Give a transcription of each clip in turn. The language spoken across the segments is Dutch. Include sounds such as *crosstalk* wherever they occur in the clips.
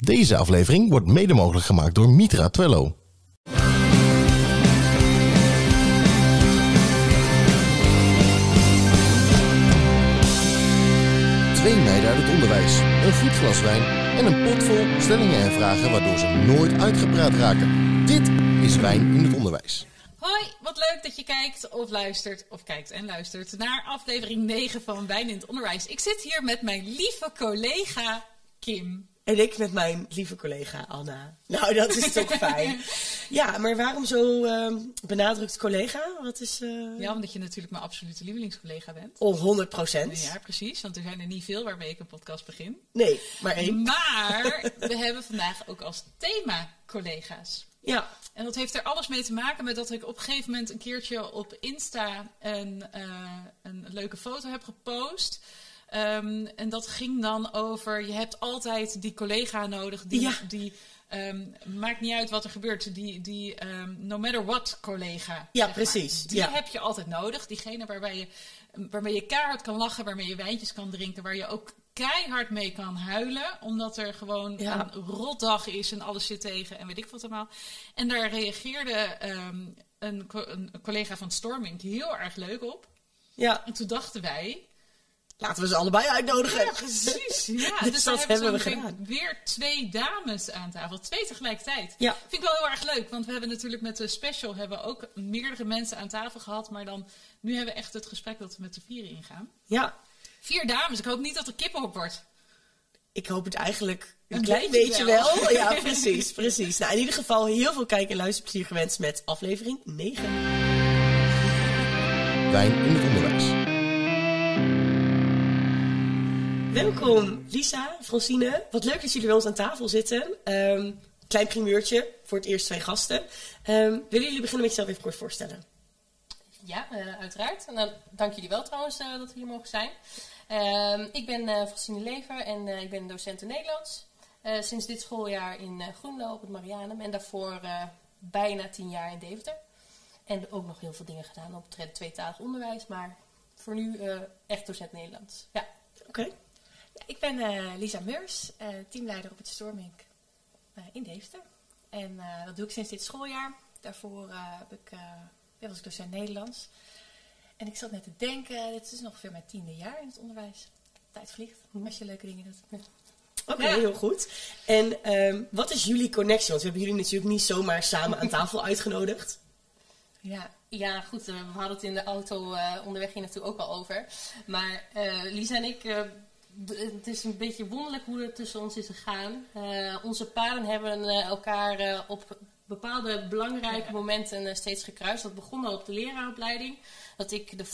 Deze aflevering wordt mede mogelijk gemaakt door Mitra Twello. Twee meiden uit het onderwijs, een goed glas wijn en een pot vol stellingen en vragen waardoor ze nooit uitgepraat raken. Dit is Wijn in het Onderwijs. Hoi, wat leuk dat je kijkt of luistert, of kijkt en luistert naar aflevering 9 van Wijn in het Onderwijs. Ik zit hier met mijn lieve collega Kim. En ik met mijn lieve collega Anna. Nou, dat is toch fijn. *laughs* Ja, maar waarom zo ehm, benadrukt collega? Wat is... eh, Ja, omdat je natuurlijk mijn absolute lievelingscollega bent. Oh, 100 procent. Ja, precies, want er zijn er niet veel waarmee ik een podcast begin. Nee, maar één. Maar *laughs* we hebben vandaag ook als thema collega's. Ja, En dat heeft er alles mee te maken met dat ik op een gegeven moment een keertje op Insta een, eh, een leuke foto heb gepost. Ehm, en dat ging dan over, je hebt altijd die collega nodig die, Ja. die ehm, maakt niet uit wat er gebeurt, die, die ehm, no matter what collega. Ja, maar. precies, Die ja. heb je altijd nodig. Diegene waarbij je, waarmee je keihard kan lachen, waarmee je wijntjes kan drinken, waar je ook keihard mee kan huilen, omdat er gewoon Ja. een rotdag is en alles zit tegen en weet ik wat allemaal. En daar reageerde een, co- een collega van Storming heel erg leuk op. ja. En toen dachten wij, Laten we ze allebei uitnodigen. ja precies, ja. *laughs* Dus dus dat hebben we gedaan. Weer twee dames aan tafel, twee tegelijkertijd. Ja. Vind ik wel heel erg leuk, want we hebben natuurlijk met de special hebben we ook meerdere mensen aan tafel gehad, maar dan nu hebben we echt het gesprek dat we met de vieren ingaan. Ja, Vier dames, ik hoop niet dat er kippenhok wordt. ik hoop het eigenlijk een, Een klein beetje beetje wel. wel. Ja, *laughs* precies, precies. Nou, in ieder geval heel veel kijk- en luisterplezier gewenst met aflevering 9. Wijn in het Onderwijs. Welkom Lisa, Francine. Wat leuk dat jullie bij ons aan tafel zitten. Ehm, klein primeurtje voor het eerst twee gasten. Ehm, willen jullie beginnen met jezelf even kort voorstellen? Ja, eh, uiteraard. En dan dank jullie wel trouwens eh, dat we hier mogen zijn. Ehm, ik ben eh Francine Lever en ik ben docent in Nederlands. Sinds dit schooljaar in Groenlo op het Marianum. En daarvoor bijna tien jaar in Deventer. En ook nog heel veel dingen gedaan op het tweetalig onderwijs. Maar voor nu echt docent Nederlands. Ja. Oké. Ja, ik ben eh, Lisa Meurs, eh, teamleider op het Storming eh, in Deventer. En dat doe ik sinds dit schooljaar. Daarvoor heb ik, ja, was ik docent Nederlands. En ik zat net te denken, dit is ongeveer mijn tiende jaar in het onderwijs. Tijd vliegt, als je leuke dingen doet. Oké, Ja. heel goed. En ehm, wat is jullie connectie? Want we hebben jullie natuurlijk niet zomaar samen aan tafel *laughs* uitgenodigd. Ja, Ja, goed, we hadden het in de auto eh, onderweg hier naartoe ook al over. Maar Lisa en ik, het is een beetje wonderlijk hoe het tussen ons is gegaan. Eh, onze paden hebben eh, elkaar eh, op bepaalde belangrijke Ja. momenten steeds gekruist. Dat begon al op de leraaropleiding. Dat ik, de,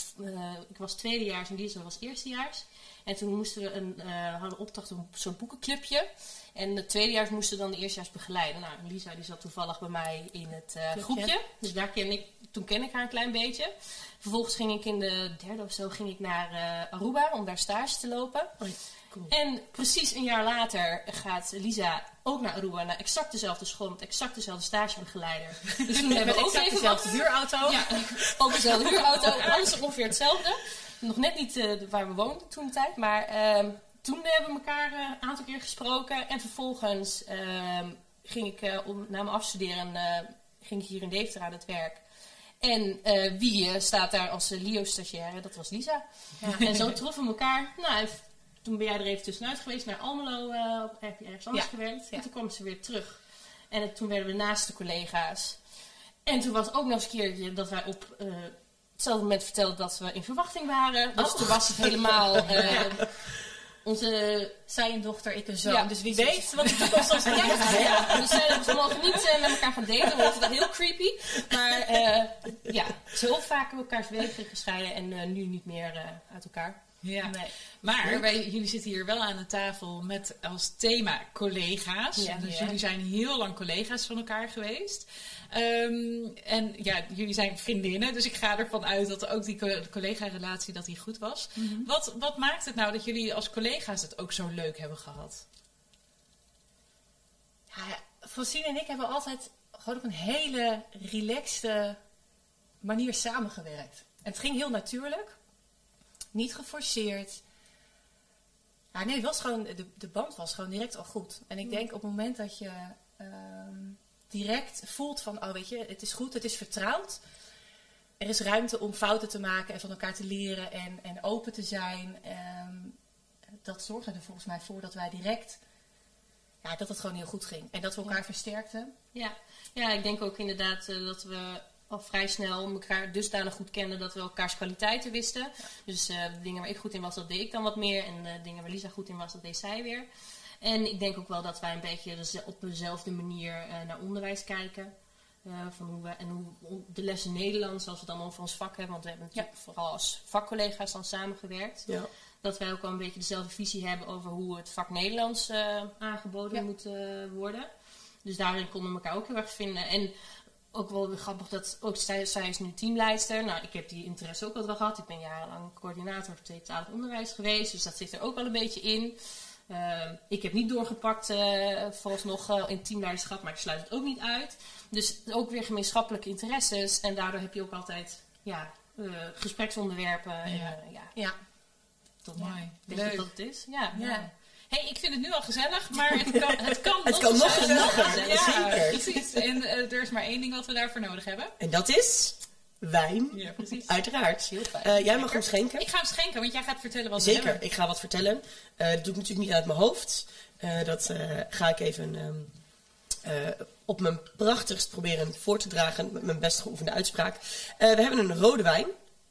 ik was tweedejaars en Lisa was eerstejaars. En toen moesten we een, hadden opdracht om zo'n boekenclubje. En de tweedejaars moesten dan de eerstejaars begeleiden. Nou, Lisa die zat toevallig bij mij in het groepje. Dus daar ken ik, toen ken ik haar een klein beetje. Vervolgens ging ik in de derde of zo ging ik naar eh, Aruba om daar stage te lopen. Oh cool. En precies een jaar later gaat Lisa ook naar Aruba, naar exact dezelfde school met exact dezelfde stagebegeleider. *laughs* Dus toen hebben we ook even dezelfde huurauto. ja, *laughs* ook dezelfde huurauto. *laughs* Alles ongeveer hetzelfde. Nog net niet eh, waar we woonden toen de tijd. Maar ehm, toen hebben we elkaar eh, een aantal keer gesproken. En vervolgens ehm, ging ik om, na mijn afstuderen ging ik hier in Deventer aan het werk. En eh, wie eh, staat daar als uh, Leo-stagiaire? Dat was Lisa. En zo troffen we elkaar. Nou, en toen ben jij er even tussenuit geweest naar Almelo. eh, op- heb je ergens anders Ja. gewerkt. Ja. En toen kwam ze weer terug. En eh, toen werden we naast de collega's. En toen was ook nog eens een keertje dat wij op eh, hetzelfde moment vertelden dat we in verwachting waren. Dus Oh. toen was het helemaal... *laughs* eh, onze, Zij een dochter, ik een zoon. Ja, dus wie weet wat de *laughs* toekomst ons brengt. ja, dus eh, we mogen niet eh, met elkaar gaan daten, want dat is heel creepy. Maar eh, ja, zo vaak hebben we elkaars wegen gescheiden en nu niet meer uit elkaar. Ja. Nee. Maar wij, jullie zitten hier wel aan de tafel met als thema collega's. Ja, dus ja. jullie zijn heel lang collega's van elkaar geweest. Ehm, en ja, jullie zijn vriendinnen, dus ik ga ervan uit dat ook die co- collega-relatie dat die goed was. wat, wat maakt het nou dat jullie als collega's het ook zo leuk hebben gehad? Ja, Francine en ik hebben altijd gewoon op een hele relaxte manier samengewerkt. En het ging heel natuurlijk. Niet geforceerd. Ja, nee, was gewoon, de, de band was gewoon direct al goed. En ik denk op het moment dat je ehm, direct voelt van, oh weet je, het is goed, het is vertrouwd. Er is ruimte om fouten te maken en van elkaar te leren en, en open te zijn. Ehm, dat zorgde er volgens mij voor dat wij direct, ja, dat het gewoon heel goed ging. En dat we elkaar Ja. versterkten. Ja. ja, ik denk ook inderdaad eh, dat we al vrij snel elkaar dusdanig goed kenden dat we elkaars kwaliteiten wisten. Dus eh, de dingen waar ik goed in was, dat deed ik dan wat meer. En de dingen waar Lisa goed in was, dat deed zij weer. En ik denk ook wel dat wij een beetje op dezelfde manier eh, naar onderwijs kijken. Eh, van hoe we, en hoe de lessen Nederlands, als we dan over ons vak hebben, want we hebben natuurlijk vooral als vakcollega's dan samengewerkt. Ja. Dat wij ook wel een beetje dezelfde visie hebben over hoe het vak Nederlands aangeboden moet worden. Dus daarin konden we elkaar ook heel erg vinden. En ook wel grappig dat ook zij, zij is nu teamleidster. Nou, ik heb die interesse ook wel gehad. Ik ben jarenlang coördinator voor tweetalig onderwijs geweest. Dus dat zit er ook wel een beetje in. Ehm, ik heb niet doorgepakt eh vooralsnog eh, in teamleiderschap, maar ik sluit het ook niet uit. Dus ook weer gemeenschappelijke interesses. En daardoor heb je ook altijd ja, eh, gespreksonderwerpen. En, Ja. eh, ja, Ja, tot Mooi. Leuk. dat dat het is. Ja, ja. Hey, ik vind het nu al gezellig, maar het kan, *laughs* het kan, Het kan nog gezelliger. gezelliger, Ja, zeker. precies. En eh, er is maar één ding wat we daarvoor nodig hebben. En dat is wijn, Ja, precies. uiteraard. Heel fijn. Eh, jij mag hem schenken. Ik ga hem schenken, want jij gaat vertellen wat we Zeker, hebben. ik ga wat vertellen. Eh, dat doe ik natuurlijk niet uit mijn hoofd. Dat ga ik even ehm, eh, op mijn prachtigst proberen voor te dragen met mijn best geoefende uitspraak. We hebben een rode wijn,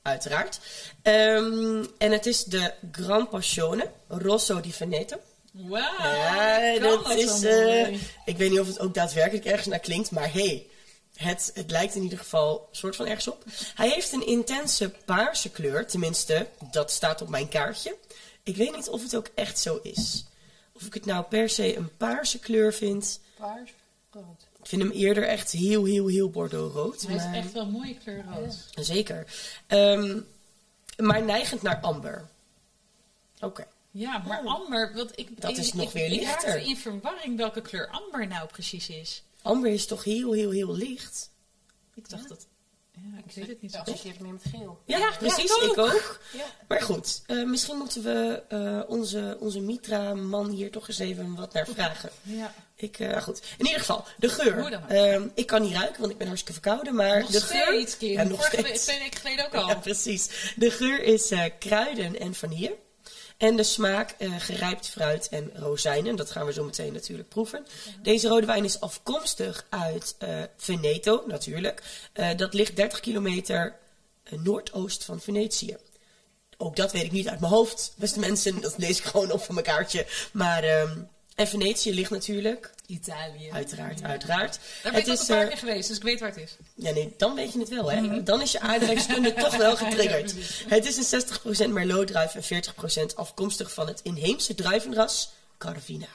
uiteraard. Ehm, en het is de Gran Passione Rosso di Veneto. Wauw, Ja, dat is. eh, ik weet niet of het ook daadwerkelijk ergens naar klinkt, maar hey, het, het lijkt in ieder geval soort van ergens op. Hij heeft een intense paarse kleur, tenminste, dat staat op mijn kaartje. Ik weet niet of het ook echt zo is. Of ik het nou per se een paarse kleur vind. Paars, rood. Ik vind hem eerder echt heel, heel, heel bordeaux-rood. Hij is echt wel een mooie kleur rood. Zeker. Ehm, maar neigend naar amber. Oké. Ja, maar amber, want ik, Dat ik, is nog ik- weer Ik lichter. raakte in verwarring welke kleur amber nou precies is. Amber is toch heel, heel, heel licht. Ik dacht dat... Ja, ik weet het niet associeer het meer met geel. Ja, Ja, precies. ja, ik ik ook. Ja. Maar goed, eh, misschien moeten we eh, onze, onze Mitra-man hier toch eens even wat naar vragen. *laughs* Ja. Ik, eh, goed. In ieder geval, de geur. Ehm, ik kan niet ruiken, want ik ben hartstikke verkouden. Maar Nog de geur. Ja, nog Vorige steeds. twee weken geleden ook al. Ja, precies. De geur is kruiden en vanille. En de smaak eh, gerijpt fruit en rozijnen. Dat gaan we zo meteen natuurlijk proeven. Deze rode wijn is afkomstig uit eh, Veneto, natuurlijk. Eh, dat ligt 30 kilometer noordoost van Venetië. Ook dat weet ik niet uit mijn hoofd, beste mensen. Dat lees ik gewoon op van mijn kaartje. Maar, ehm, en Venetië ligt natuurlijk, Italië. uiteraard, uiteraard. Daar ben ik is, een paar eh, keer geweest, dus ik weet waar het is. ja, nee, dan weet je het wel, hè? Dan is je aardrijkskunde *laughs* toch wel getriggerd. Ja. Het is een 60% Merlot-druif en 40% afkomstig van het inheemse druivenras Carvina.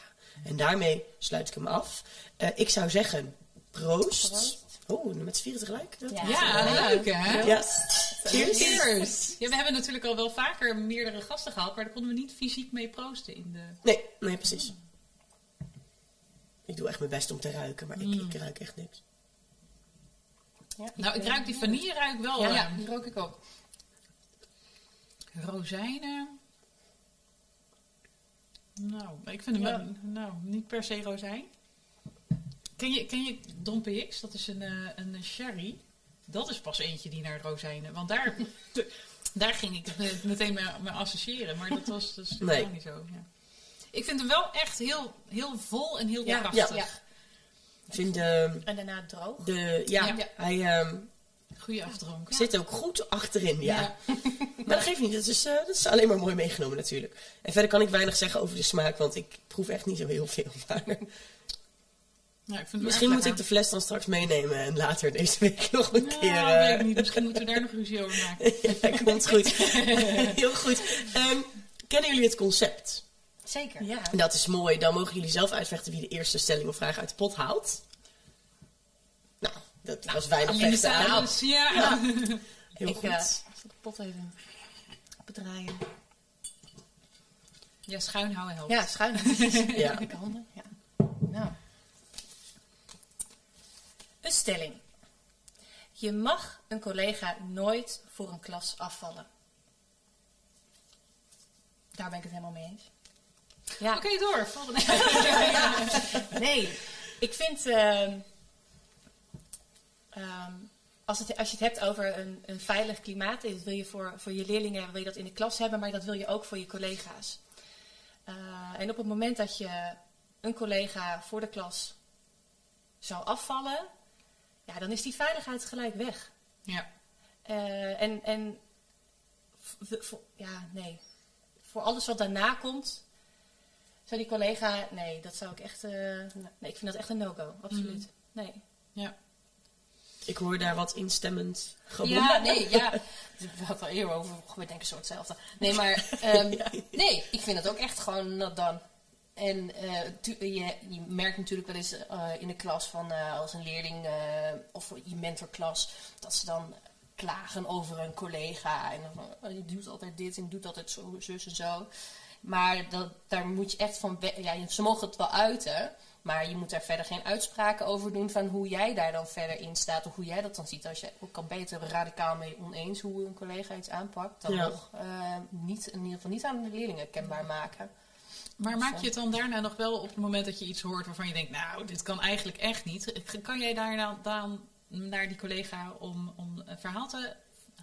En daarmee sluit ik hem af. Eh, ik zou zeggen, proost. Proost. Oh, met z'n vieren tegelijk? Dat- Ja. Ja, leuk hè? Ja. Cheers. Cheers! Ja, we hebben natuurlijk al wel vaker meerdere gasten gehad, maar daar konden we niet fysiek mee proosten in de... Nee, nee, precies. Ik doe echt mijn best om te ruiken, maar ik, ik ruik echt niks. Ja, Nou, ik eh, ruik die vanille ruik wel. Ja, ja, die rook ik ook. Rozijnen. Nou, ik vind hem Ja. wel- nou, niet per se rozijn. Ken je, ken je Dom PX? Dat is een, eh, een sherry. Dat is pas eentje die naar rozijnen. Want daar, *laughs* daar ging ik het meteen mee, mee associëren. Maar dat was dus Nee. helemaal niet zo. Ja. Ik vind hem wel echt heel, heel vol en heel Ja, krachtig. ja. Ik vind de... En daarna droog. de ja, Ja. hij ehm, Goeie afdronk. zit ook goed achterin, ja. Ja. *laughs* Maar dat geeft niet. Dat is, eh, dat is alleen maar mooi meegenomen natuurlijk. En verder kan ik weinig zeggen over de smaak, want ik proef echt niet zo heel veel. *laughs* Maar Nou, misschien moet ik de fles dan straks meenemen en later deze week nog een keer. Ja, eh, weet ik niet. Misschien moeten we daar nog ruzie over maken. *laughs* ja, komt goed. heel goed. Ehm, kennen jullie het concept? Zeker. En dat is mooi. Dan mogen jullie zelf uitvechten wie de eerste stelling of vraag uit de pot haalt. Nou, dat was weinig vechten aan. Saus, ja. Heel ik goed. eh, zal de pot even bedraaien. Ja, schuin houden helpt. Ja, schuin. *laughs* Ja. Ik handen. Ja. Nou. Een stelling. Je mag een collega nooit voor een klas afvallen. Daar ben ik het helemaal mee eens. Ja. Oké, door. Volgende. *laughs* Nee, ik vind. ehm, ehm, als, het, als je het hebt over een, een veilig klimaat, dat wil je voor, voor je leerlingen wil je dat in de klas hebben, maar dat wil je ook voor je collega's. Eh, en op het moment dat je een collega voor de klas zou afvallen, ja, dan is die veiligheid gelijk weg. Ja. Eh, en en ja, nee. Voor alles wat daarna komt, zou die collega. Nee, dat zou ik echt. eh, nee, ik vind dat echt een no-go. Absoluut. Nee. Ja. Ik hoor daar wat instemmend gewoon. Ja, nee, ja. We hadden het al eerder over, we denken zo hetzelfde. Nee, maar *laughs* ehm, nee, ik vind het ook echt gewoon not done. En eh, je, je merkt natuurlijk wel eens eh, in de klas van als een leerling of je mentorklas, dat ze dan klagen over een collega. En dan van, oh, die doet altijd dit en doet altijd zo, zus en zo. Maar dat, daar moet je echt van... Ja, ze mogen het wel uiten, maar je moet daar verder geen uitspraken over doen van hoe jij daar dan verder in staat. Of hoe jij dat dan ziet. Als je ook al beter radicaal mee oneens hoe een collega iets aanpakt. Dan Ja. nog eh, niet, in ieder geval niet aan de leerlingen kenbaar maken. Maar maak je het dan daarna nog wel op het moment dat je iets hoort waarvan je denkt, nou, dit kan eigenlijk echt niet. Kan jij daarna dan naar die collega om, om een verhaal te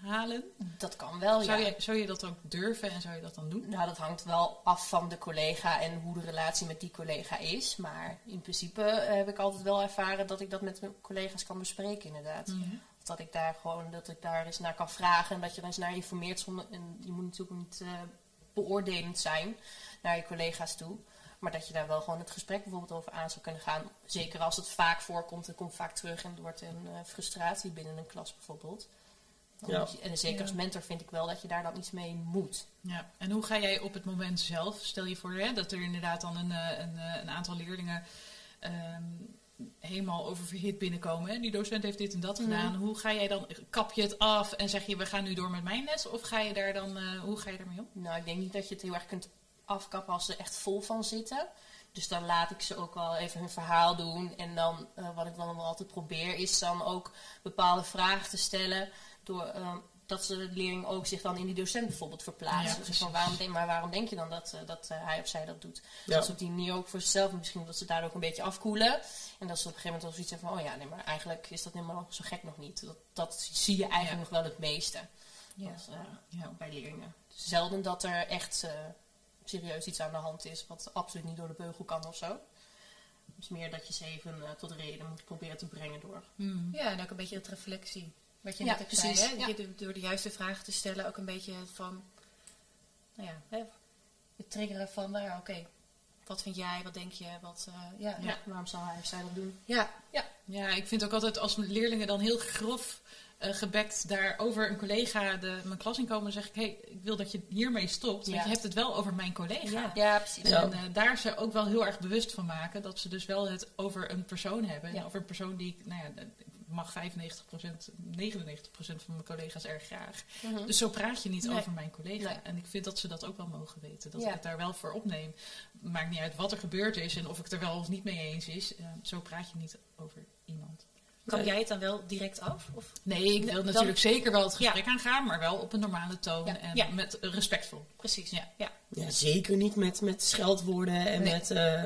halen? Dat kan wel, Zou, ja. je, zou je dat ook durven en zou je dat dan doen? Nou, dat hangt wel af van de collega en hoe de relatie met die collega is. Maar in principe eh, heb ik altijd wel ervaren dat ik dat met mijn collega's kan bespreken, inderdaad. Of dat ik daar gewoon dat ik daar eens naar kan vragen en dat je er eens naar informeert. Zonder, en je moet natuurlijk niet eh, beoordelend zijn naar je collega's toe. Maar dat je daar wel gewoon het gesprek bijvoorbeeld over aan zou kunnen gaan. Zeker als het vaak voorkomt, het komt vaak terug en wordt een eh, frustratie binnen een klas bijvoorbeeld. Ja. en zeker als mentor vind ik wel dat je daar dan iets mee moet. Ja, en hoe ga jij op het moment zelf, stel je voor hè, dat er inderdaad dan een, eh, een, eh, een aantal leerlingen ehm, helemaal oververhit binnenkomen. Hè? Die docent heeft dit en dat gedaan. Hoe ga jij dan, kap je het af en zeg je we gaan nu door met mijn les? Of ga je daar dan, eh, hoe ga je daarmee om? Nou, ik denk niet dat je het heel erg kunt afkappen als ze er echt vol van zitten. Dus dan laat ik ze ook wel even hun verhaal doen. En dan, eh, wat ik dan wel altijd probeer, is dan ook bepaalde vragen te stellen. Door, eh, dat ze de leerling ook zich dan in die docent bijvoorbeeld Ja, verplaatsen. dus van waarom denk, maar waarom denk je dan dat, eh, dat eh, hij of zij dat doet? Ja. Dus op die manier ook voor zichzelf. Misschien dat ze daar ook een beetje afkoelen. En dat ze op een gegeven moment al zoiets hebben van... Oh ja, nee, maar eigenlijk is dat helemaal zo gek nog niet. Dat, dat zie je eigenlijk Ja. nog wel het meeste. Ja. Als, Ja. bij leerlingen. Dus zelden dat er echt eh, serieus iets aan de hand is wat absoluut niet door de beugel kan of zo. Het is meer dat je ze even tot reden moet proberen te brengen door. Hmm. Ja, en ook een beetje het reflectie. Wat je Ja, net precies, zei, hè? ja. Je door de juiste vragen te stellen ook een beetje van, nou ja, hè, het triggeren van, nou ja, oké, wat vind jij, wat denk je, wat, eh, ja. Ja. Ja. Waarom zou hij of zij dat doen? ja. Ja, ik vind ook altijd als leerlingen dan heel grof eh, gebekt daar over een collega de, mijn klas in komen, dan zeg ik, hey, ik wil dat je hiermee stopt, want Ja. je hebt het wel over mijn collega. Ja. Ja, precies. Ja. En eh, daar ze ook wel heel erg bewust van maken dat ze dus wel het over een persoon hebben. En Ja. over een persoon die ik, nou ja, ik mag 95%, 99% van mijn collega's erg graag. Mhm. Dus zo praat je niet Nee. over mijn collega. Nee. En ik vind dat ze dat ook wel mogen weten. Dat Ja. ik het daar wel voor opneem. Maakt niet uit wat er gebeurd is en of ik het er wel of niet mee eens is. Eh, zo praat je niet over iemand. Kap Nee. jij het dan wel direct af? Of? Nee, ik wil Dan- natuurlijk zeker wel het gesprek aangaan, maar wel op een normale toon Ja. en Ja. met respectvol. Precies. Ja. ja. Ja, zeker niet met, met scheldwoorden en Nee. met eh,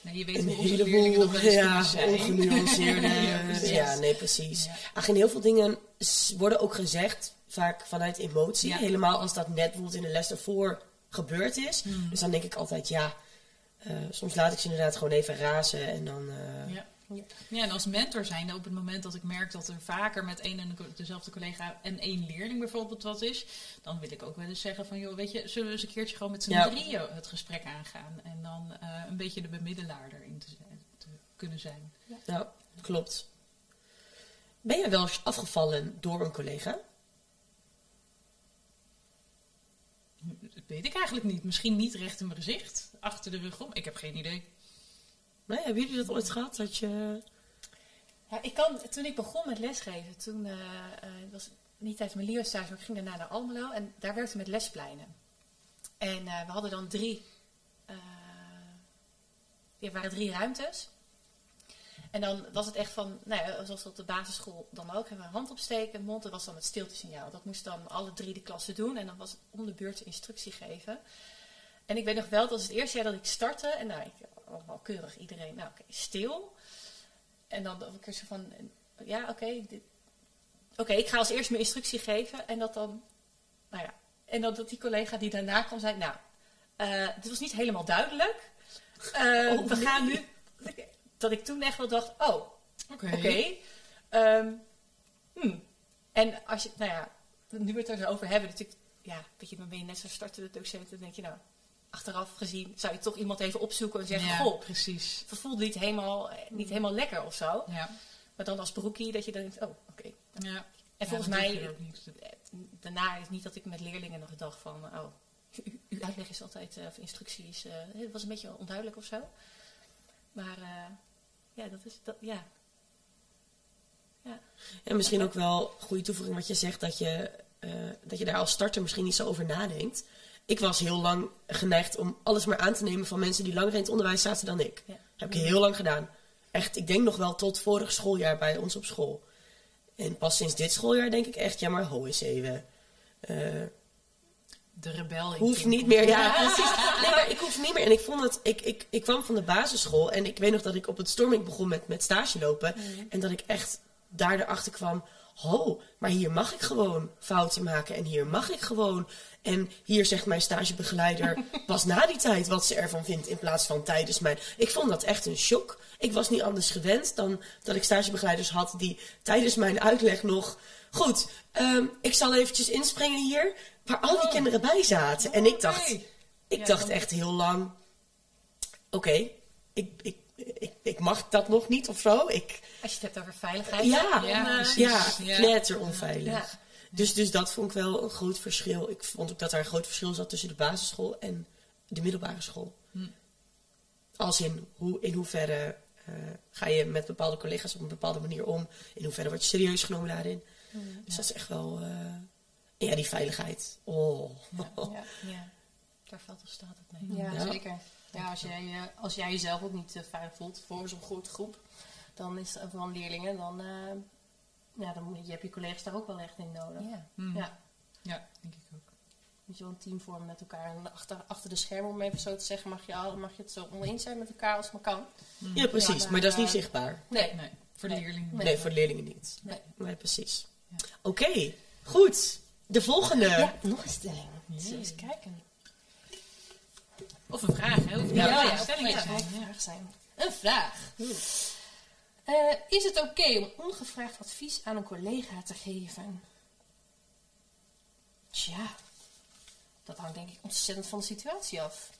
Nee, je weet een heleboel nog ja, ongenuanceerde... *laughs* Ja, nee, precies. Ja. Ach, en heel veel dingen worden ook gezegd, vaak vanuit emotie. Ja. Helemaal als dat net bijvoorbeeld in de les ervoor gebeurd is. Hmm. Dus dan denk ik altijd, ja, eh, soms laat ik ze inderdaad gewoon even razen en dan... eh, Ja. Ja, en als mentor zijn, op het moment dat ik merk dat er vaker met één en dezelfde collega en één leerling bijvoorbeeld wat is, dan wil ik ook wel eens zeggen van, joh, weet je, zullen we eens een keertje gewoon met z'n Ja. drieën het gesprek aangaan en dan eh, een beetje de bemiddelaar erin te, kunnen zijn. Ja, klopt. Ben jij wel eens afgevallen door een collega? Dat weet ik eigenlijk niet. Misschien niet recht in mijn gezicht, achter de rug om. Ik heb geen idee. Nee, hebben jullie dat ooit gehad? Dat je... Ja, ik kan, toen ik begon met lesgeven, toen het was niet tijdens mijn leerstage, maar ik ging daarna naar Almelo en daar werkte met lespleinen. En eh, we hadden dan drie, er waren drie ruimtes. En dan was het echt van, nou ja, zoals op de basisschool dan ook, hebben we hand opsteken, mond, dat was dan het stiltesignaal. Dat moest dan alle drie de klassen doen en dan was het om de beurt instructie geven. En ik weet nog wel, dat was het eerste jaar dat ik startte. En nou, ik allemaal keurig iedereen, nou oké, stil. En dan of ik zo van, ja oké, oké, ik ga als eerst mijn instructie geven. En dat dan, nou ja, en dan dat die collega die daarna kwam zei, nou, eh dit was niet helemaal duidelijk. Eh, Oh, we nee. gaan nu, dat ik toen echt wel dacht, oh, Oké. Ehm, hmm. En als je, nou ja, nu we het er zo over hebben, natuurlijk, ja, weet je, dan ben je net zo startende docent, dan denk je, nou, achteraf gezien zou je toch iemand even opzoeken en zeggen, Ja, goh, precies. dat voelt niet helemaal, eh, niet helemaal lekker of zo. Ja. Maar dan als broekie dat je dan denkt, oh, oké. ja. En volgens Ja, mij, eh, daarna is niet dat ik met leerlingen nog dacht van, oh, u- uw uitleg is altijd, eh, of instructie is, eh, het was een beetje onduidelijk of zo. Maar eh, ja, dat is, dat, ja. En misschien ook wel een goede toevoeging wat je zegt, dat je, eh, dat je daar als starter misschien niet zo over nadenkt. Ik was heel lang geneigd om alles maar aan te nemen van mensen die langer in het onderwijs zaten dan ik. Ja. heb ik heel lang gedaan. Echt, ik denk nog wel tot vorig schooljaar bij ons op school. En pas sinds dit schooljaar denk ik echt, ja maar ho eens even. Eh, De rebel Kim niet meer, ja *laughs* precies. Nee, maar ik hoef niet meer. En ik vond het, ik, ik, ik kwam van de basisschool en ik weet nog dat ik op het Storming begon met, met stage lopen. En dat ik echt daar erachter kwam, ho, maar hier mag ik gewoon fouten maken en hier mag ik gewoon. En hier zegt mijn stagebegeleider *laughs* pas na die tijd wat ze ervan vindt in plaats van tijdens mijn. Ik vond dat echt een shock. Ik was niet anders gewend dan dat ik stagebegeleiders had die tijdens mijn uitleg nog. Goed, ehm, ik zal eventjes inspringen hier, waar al die kinderen bij zaten. En ik dacht, ik Ja, dacht echt heel lang, oké, ik, ik, ik, ik mag dat nog niet of zo. Ik, Als je het hebt over veiligheid. ja, dan, Ja, eh, ja, Ja. Ja. Dus, dus dat vond ik wel een groot verschil. Ik vond ook dat daar een groot verschil zat tussen de basisschool en de middelbare school. Hm. Als in, hoe, in hoeverre eh, ga je met bepaalde collega's op een bepaalde manier om? In hoeverre word je serieus genomen daarin? Dus dat is echt wel... eh, ja, die veiligheid. Oh. Ja, *laughs* ja. Daar valt of staat het mee. Ja, Ja. zeker. Ja, als jij, eh, als jij jezelf ook niet eh, veilig voelt voor zo'n grote groep, dan is het van leerlingen, dan, eh, ja, dan moet je, heb je collega's daar ook wel echt in nodig. Ja. Hm. Ja. Ja, denk ik ook. Moet je wel een team vormen met elkaar. En achter, achter de schermen, om even zo te zeggen, mag je, al, mag je het zo oneens zijn met elkaar als het maar kan. Ja, precies. Ja, maar dat is niet eh, zichtbaar. Nee. Nee, voor de Nee. leerlingen. Nee, Nee. voor de leerlingen niet. Nee. Nee, precies. Ja. Oké, goed. De volgende. Ja, nog een stelling. Zullen we eens kijken. Of een vraag, hè? Niet Ja. een stelling ja, zijn. vraag zijn. Een vraag. Eh, is het oké om ongevraagd advies aan een collega te geven? Tja, dat hangt denk ik ontzettend van de situatie af.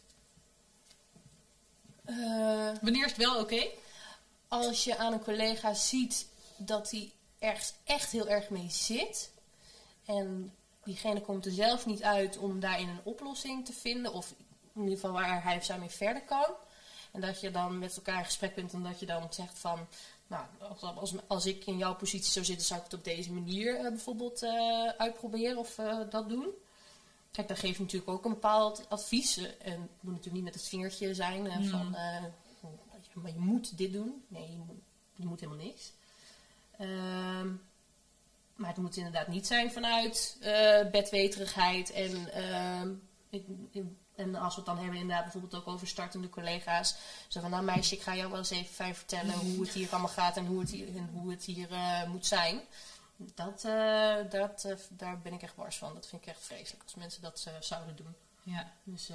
Eh, Wanneer is het wel oké? als je aan een collega ziet dat hij ergens echt heel erg mee zit. En diegene komt er zelf niet uit om daarin een oplossing te vinden. Of in ieder geval waar hij of zij mee verder kan. En dat je dan met elkaar in gesprek bent en dat je dan zegt van... Nou, als, als, ik in jouw positie zou zitten, zou ik het op deze manier eh, bijvoorbeeld eh, uitproberen of eh, dat doen. Kijk, dan geef je natuurlijk ook een bepaald advies. En het moet natuurlijk niet met het vingertje zijn van... eh, ja, maar je moet dit doen. Nee, je moet, je moet helemaal niks. Ehm, maar het moet inderdaad niet zijn vanuit bedweterigheid. En, ehm, ik- ik- en als we het dan hebben inderdaad bijvoorbeeld ook over startende collega's. Zo van, nou meisje, ik ga jou wel eens even fijn vertellen hoe het hier allemaal gaat en hoe het hier, en hoe het hier eh, moet zijn. Dat, eh, dat, eh, daar ben ik echt wars van. Dat vind ik echt vreselijk als mensen dat zouden doen. Ja. Dus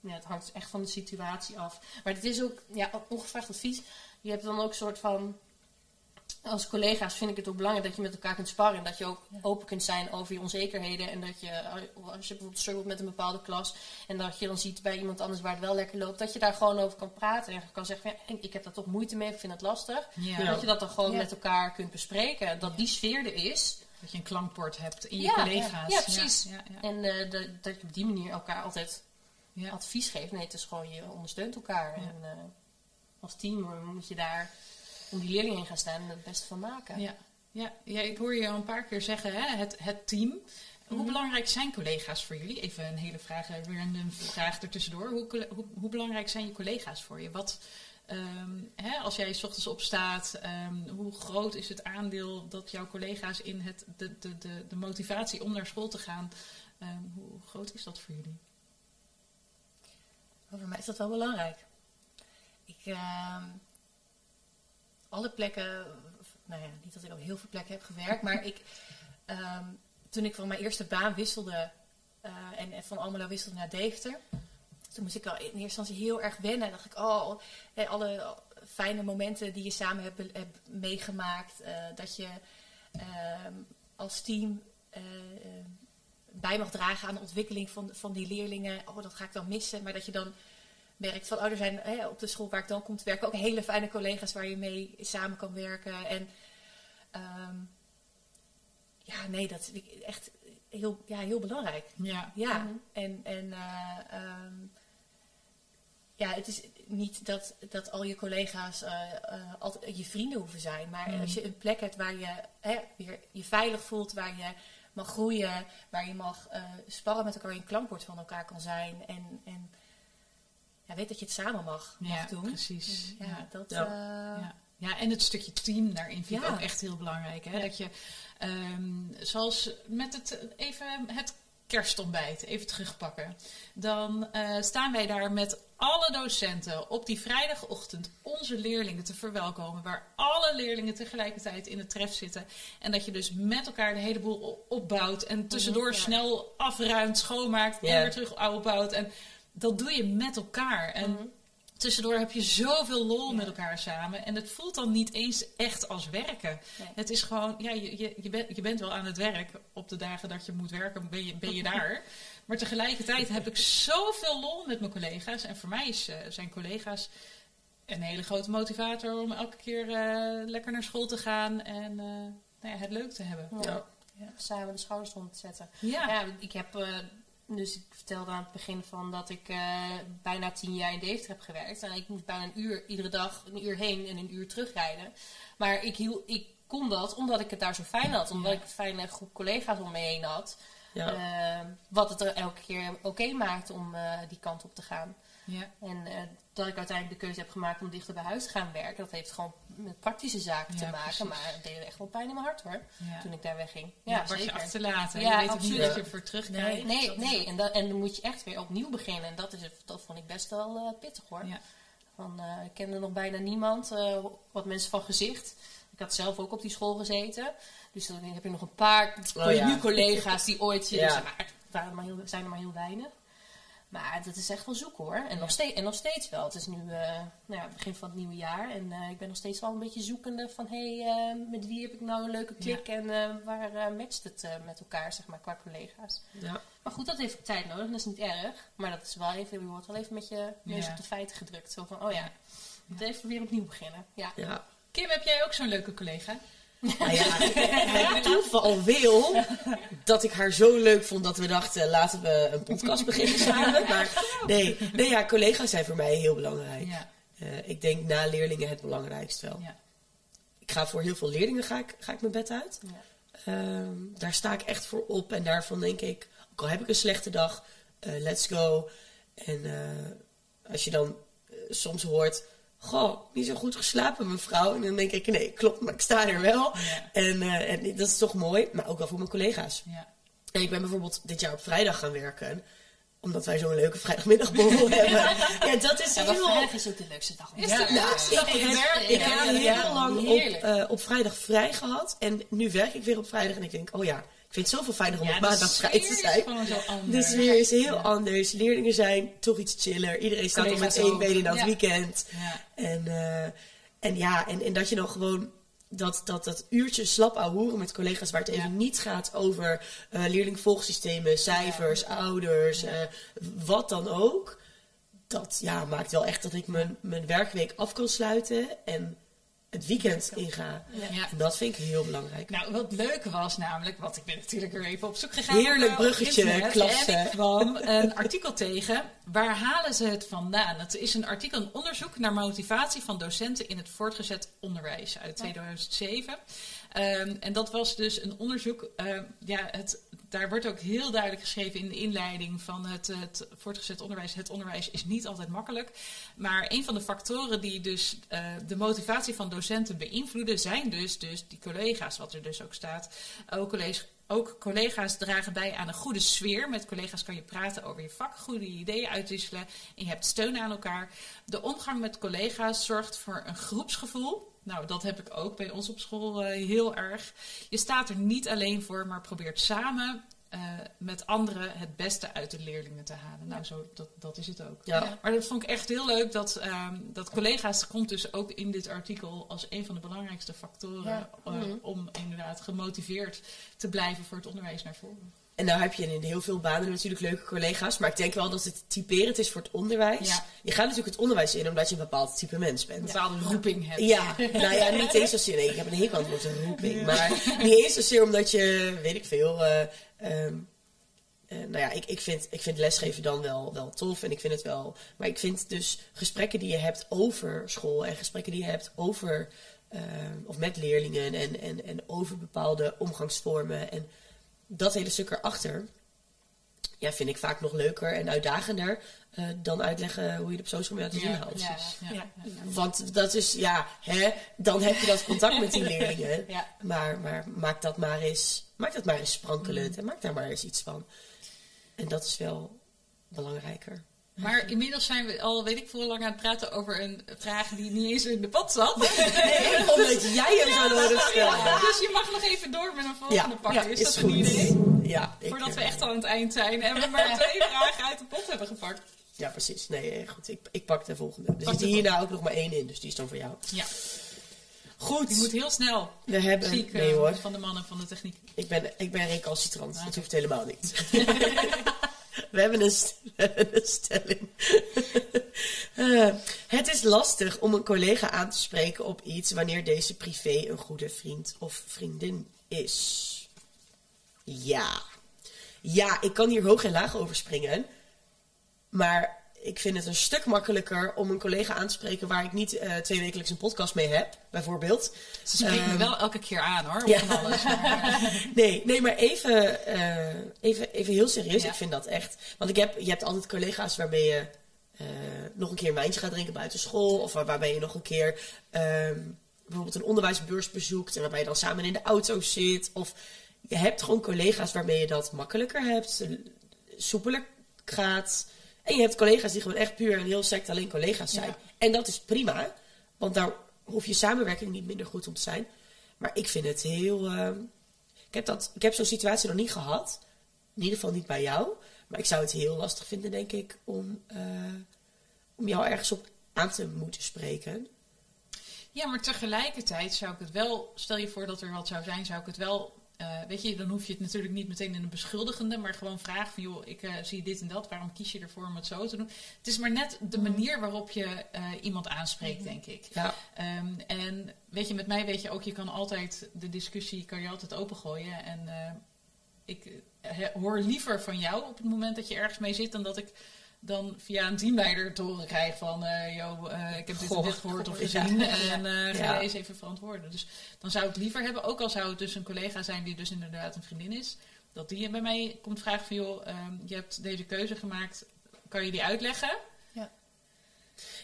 ja, het hangt echt van de situatie af. Maar het is ook ja, ongevraagd advies. Je hebt dan ook een soort van. Als collega's vind ik het ook belangrijk dat je met elkaar kunt sparren. En dat je ook open kunt zijn over je onzekerheden. En dat je, als je bijvoorbeeld struggelt met een bepaalde klas. En dat je dan ziet bij iemand anders waar het wel lekker loopt. Dat je daar gewoon over kan praten. En kan zeggen: van, ja, Ik heb daar toch moeite mee, ik vind het lastig. Ja. Dat je dat dan gewoon met elkaar kunt bespreken. Dat die sfeer er is. Dat je een klankbord hebt in je collega's. ja, precies. Ja, ja, ja. En eh, dat, dat je op die manier elkaar altijd Ja. advies geeft. Nee, het is gewoon je ondersteunt elkaar. En eh, als team moet je daar om die leerlingen in gaan staan en er het beste van maken. Ja. Ja. ja, ik hoor je al een paar keer zeggen, hè, het, het team. Hoe Mhm. belangrijk zijn collega's voor jullie? Even een hele vraag, eh, weer een vraag ertussendoor. Hoe, hoe, hoe belangrijk zijn je collega's voor je? Wat, ehm, hè, als jij 's ochtends opstaat, ehm, hoe groot is het aandeel dat jouw collega's in het, de, de, de, de motivatie om naar school te gaan, ehm, hoe groot is dat voor jullie? voor mij is dat wel belangrijk. Ik, ehm, alle plekken, nou ja, niet dat ik op heel veel plekken heb gewerkt, maar ik, ehm, toen ik van mijn eerste baan wisselde eh, en, van Almelo wisselde naar Deventer, toen moest ik al in eerste instantie heel erg wennen. En dacht ik, oh, alle fijne momenten die je samen hebt, meegemaakt, eh, dat je ehm, als team eh, bij mag dragen aan de ontwikkeling van, van die leerlingen. Oh, dat ga ik dan missen. Maar dat je dan merkt van, oh, er zijn hè, op de school waar ik dan kom te werken ook hele fijne collega's waar je mee samen kan werken. En ehm, ja, nee, dat vind ik echt heel, ja, heel belangrijk. Ja. Ja, Mhm. en, en eh, ehm, ja, het is niet dat, dat al je collega's eh, eh, altijd je vrienden hoeven zijn. Maar Mhm. als je een plek hebt waar je hè, weer je veilig voelt, waar je mag groeien, waar je mag eh, sparren met elkaar, je een klankwoord van elkaar kan zijn. En, en ja, weet dat je het samen mag, mag Ja, doen. precies. Ja, Ja. dat... Eh, Ja. en het stukje team daarin vind ik Ja. ook echt heel belangrijk. Hè? Ja. Dat je, ehm, zoals met het, even het kerstontbijt, even terugpakken. Dan eh, staan wij daar met alle docenten op die vrijdagochtend onze leerlingen te verwelkomen. Waar alle leerlingen tegelijkertijd in het tref zitten. En dat je dus met elkaar de hele boel opbouwt. En tussendoor ja. snel afruimt, schoonmaakt en weer terug opbouwt. En dat doe je met elkaar. En Mhm. tussendoor heb je zoveel lol Ja. met elkaar samen. En het voelt dan niet eens echt als werken. Nee. Het is gewoon, ja, je, je, je, bent, je bent wel aan het werk. Op de dagen dat je moet werken, ben je, ben je *laughs* daar. Maar tegelijkertijd heb ik zoveel lol met mijn collega's. En voor mij is, eh, zijn collega's een hele grote motivator om elke keer eh, lekker naar school te gaan. En eh, nou ja, het leuk te hebben. Ja. Ja. Samen de schouders rond te zetten. Ja, Ja, ik heb, dus ik vertelde aan het begin van dat ik eh, bijna tien jaar in Deventer heb gewerkt. En ik moest bijna een uur, iedere dag een uur heen en een uur terugrijden. Maar ik, hiel, ik kon dat omdat ik het daar zo fijn had. Omdat ik een fijne groep collega's om me heen had. Ja. Eh, wat het er elke keer oké maakte om eh, die kant op te gaan. ja. En dat ik uiteindelijk de keuze heb gemaakt om dichter bij huis te gaan werken. Dat heeft gewoon met praktische zaken te maken. precies. Maar het deed echt wel pijn in mijn hart hoor. ja. Toen ik daar wegging. Ja, Ja, wat je zeker. achter te laten. Ja, je weet ook niet absoluut. wat je ervoor terugkrijgt. Nee, Dat- nee. En, dat, en dan moet je echt weer opnieuw beginnen. En dat, is, dat vond ik best wel eh, pittig hoor. Ja. Van, eh, ik kende nog bijna niemand, eh, wat mensen van gezicht. Ik had zelf ook op die school gezeten. Dus dan heb je nog een paar Oh, nu collega's die ooit Ja. ja. maar het waren er maar heel, zijn er maar heel weinig. Maar dat is echt wel zoeken hoor. En, nog, steeds, en nog steeds wel. Het is nu eh, nou ja, begin van het nieuwe jaar. En eh, ik ben nog steeds wel een beetje zoekende van... hé, hey, eh, met wie heb ik nou een leuke klik? En waar matcht het met elkaar, zeg maar, qua collega's? Ja. Maar goed, dat heeft tijd nodig. Dat is niet erg. Maar dat is wel even... Je wordt wel even met je neus op de feiten gedrukt. Zo van, oh ja, we moeten even weer opnieuw beginnen. Ja. Kim, heb jij ook zo'n leuke collega? Nou ja, het toeval wil dat ik haar zo leuk vond dat we dachten, laten we een podcast beginnen samen. Maar nee, nee ja, collega's zijn voor mij heel belangrijk. Ja. Eh, ik denk na leerlingen het belangrijkst wel. Ja. Ik ga voor heel veel leerlingen ga ik, ga ik mijn bed uit. Ehm, daar sta ik echt voor op en daarvan denk ik, ook al heb ik een slechte dag, eh, let's go. En eh, als je dan soms hoort, goh, niet zo goed geslapen mevrouw. En dan denk ik, nee, klopt, maar ik sta er wel. Ja. En, eh, en dat is toch mooi, maar ook wel voor mijn collega's. Ja. En ik ben bijvoorbeeld dit jaar op vrijdag gaan werken. Omdat wij zo'n leuke vrijdagmiddagborrel *laughs* hebben. Ja, dat is Ja, heel... vrijdag is ook de leukste dag. om Nou, leukste ik heb, werken. ik Ja, heb heel ja, lang op, eh, op vrijdag vrij gehad. En nu werk ik weer op vrijdag. En ik denk, oh ja, ik vind het zoveel fijner om Ja, op maandag vrij te zijn. De sfeer is heel Ja. anders. Leerlingen zijn toch iets chiller. Iedereen staat al met één been in dat Ja. weekend. En, eh, en ja, en, en dat je dan gewoon dat, dat, dat uurtje slap ahoeren met collega's waar het even Ja. niet gaat over eh leerlingvolgsystemen, cijfers, ouders, eh, wat dan ook. Dat ja, maakt wel echt dat ik mijn, mijn werkweek af kan sluiten en het weekend inga. Ja. En dat vind ik heel belangrijk. Nou, wat leuke was namelijk, want ik ben natuurlijk weer even op zoek gegaan. Heerlijk bruggetje, internet, klasse. En ik kwam een artikel tegen. Waar halen ze het vandaan? Het is een artikel, een onderzoek naar motivatie van docenten in het voortgezet onderwijs uit 2007. Ehm, en dat was dus een onderzoek. ehm, ja, het, daar wordt ook heel duidelijk geschreven in de inleiding van het, het voortgezet onderwijs. Het onderwijs is niet altijd makkelijk. Maar een van de factoren die dus eh, de motivatie van docenten beïnvloeden, zijn dus, dus die collega's, wat er dus ook staat. Ook collega's, ook collega's dragen bij aan een goede sfeer. Met collega's kan je praten over je vak, goede ideeën uitwisselen. En je hebt steun aan elkaar. De omgang met collega's zorgt voor een groepsgevoel. Nou, dat heb ik ook bij ons op school eh, heel erg. Je staat er niet alleen voor, maar probeert samen uh, met anderen het beste uit de leerlingen te halen. Nou, zo, dat, dat is het ook. Ja. Maar dat vond ik echt heel leuk dat, um, dat collega's komt dus ook in dit artikel als een van de belangrijkste factoren Ja. uh, Mhm. om inderdaad gemotiveerd te blijven voor het onderwijs naar voren. En nou heb je in heel veel banen natuurlijk leuke collega's. Maar ik denk wel dat het typerend is voor het onderwijs. Ja. Je gaat natuurlijk het onderwijs in omdat je een bepaald type mens bent. Een bepaalde roeping hebt. Ja, nou ja, niet eens zozeer. Nee, ik heb een hekel aan het woord een roeping. Maar *laughs* niet eens zozeer omdat je, weet ik veel. eh, ehm, eh, nou ja, ik, ik, vind, ik vind lesgeven dan wel, wel tof en ik vind het wel. Maar ik vind dus gesprekken die je hebt over school en gesprekken die je hebt over. ehm, of met leerlingen en, en, en over bepaalde omgangsvormen en dat hele stuk erachter. Ja, vind ik vaak nog leuker en uitdagender eh, dan uitleggen hoe je de media te zien houdt. Want dat is, ja, hè, dan heb je dat contact met die *laughs* leerlingen. Ja. Maar, maar maak dat maar eens, maak dat maar eens sprankelend en maak daar maar eens iets van. En dat is wel belangrijker. Maar inmiddels zijn we al, weet ik veel, lang aan het praten over een vraag die niet eens in de pad zat. Nee, omdat jij hem zo nodig stelde. Dus je mag nog even door met een volgende Ja, is, is dat goed. een idee? Ja, ik, Voordat we eh, echt al aan het eind zijn en we maar *laughs* twee vragen uit de pot hebben gepakt. Ja, precies. Nee, eh, goed. Ik, ik pak de volgende. Er zit hierna ook nog maar één in, dus die is dan voor jou. Ja, Goed. die moet heel snel. we hebben... Ziek nee eh, hoor, van de mannen van de techniek. ik ben, ik ben recalcitrant. Ah, Dat hoeft helemaal niet. *laughs* *laughs* *laughs* We hebben een, stelling. *laughs* Eh, het is lastig om een collega aan te spreken op iets wanneer deze privé een goede vriend of vriendin is. Ja. Ja, ik kan hier hoog en laag over springen. Maar ik vind het een stuk makkelijker om een collega aan te spreken waar ik niet eh, twee wekelijks een podcast mee heb, bijvoorbeeld. Ze spreken me Ehm, wel elke keer aan hoor, op ja. van alles. Maar, *laughs* Nee, nee, maar even, eh, even, even heel serieus. Ja. Ik vind dat echt. Want ik heb, je hebt altijd collega's waarmee je eh, nog een keer een wijntje gaat drinken buiten school. Of waar- waarbij je nog een keer ehm, bijvoorbeeld een onderwijsbeurs bezoekt. En waarbij je dan samen in de auto zit. Of je hebt gewoon collega's waarmee je dat makkelijker hebt. Soepeler gaat. En je hebt collega's die gewoon echt puur en heel sect alleen collega's zijn. Ja. En dat is prima. Want daar hoef je samenwerking niet minder goed om te zijn. Maar ik vind het heel... ehm, ik heb, dat, ik heb zo'n situatie nog niet gehad. In ieder geval niet bij jou. Maar ik zou het heel lastig vinden, denk ik, om, eh, om jou ergens op aan te moeten spreken. ja, maar tegelijkertijd zou ik het wel, stel je voor dat er wat zou zijn, zou ik het wel, eh, weet je, dan hoef je het natuurlijk niet meteen in een beschuldigende, maar gewoon vragen van, joh, ik eh, zie dit en dat, waarom kies je ervoor om het zo te doen? Het is maar net de manier waarop je eh, iemand aanspreekt, denk ik. Ja, Ehm, en weet je, met mij weet je ook, je kan altijd de discussie kan je altijd opengooien. En ik he- hoor liever van jou op het moment dat je ergens mee zit, dan dat ik dan via een teamleider te horen krijg van, eh yo, eh, ik heb dit Goh, dit gehoord of gezien ja. *laughs* en eh, ga Ja. je eens even verantwoorden. Dus dan zou ik het liever hebben, ook al zou het dus een collega zijn die dus inderdaad een vriendin is, dat die bij mij komt vragen van, joh, ehm, je hebt deze keuze gemaakt, kan je die uitleggen?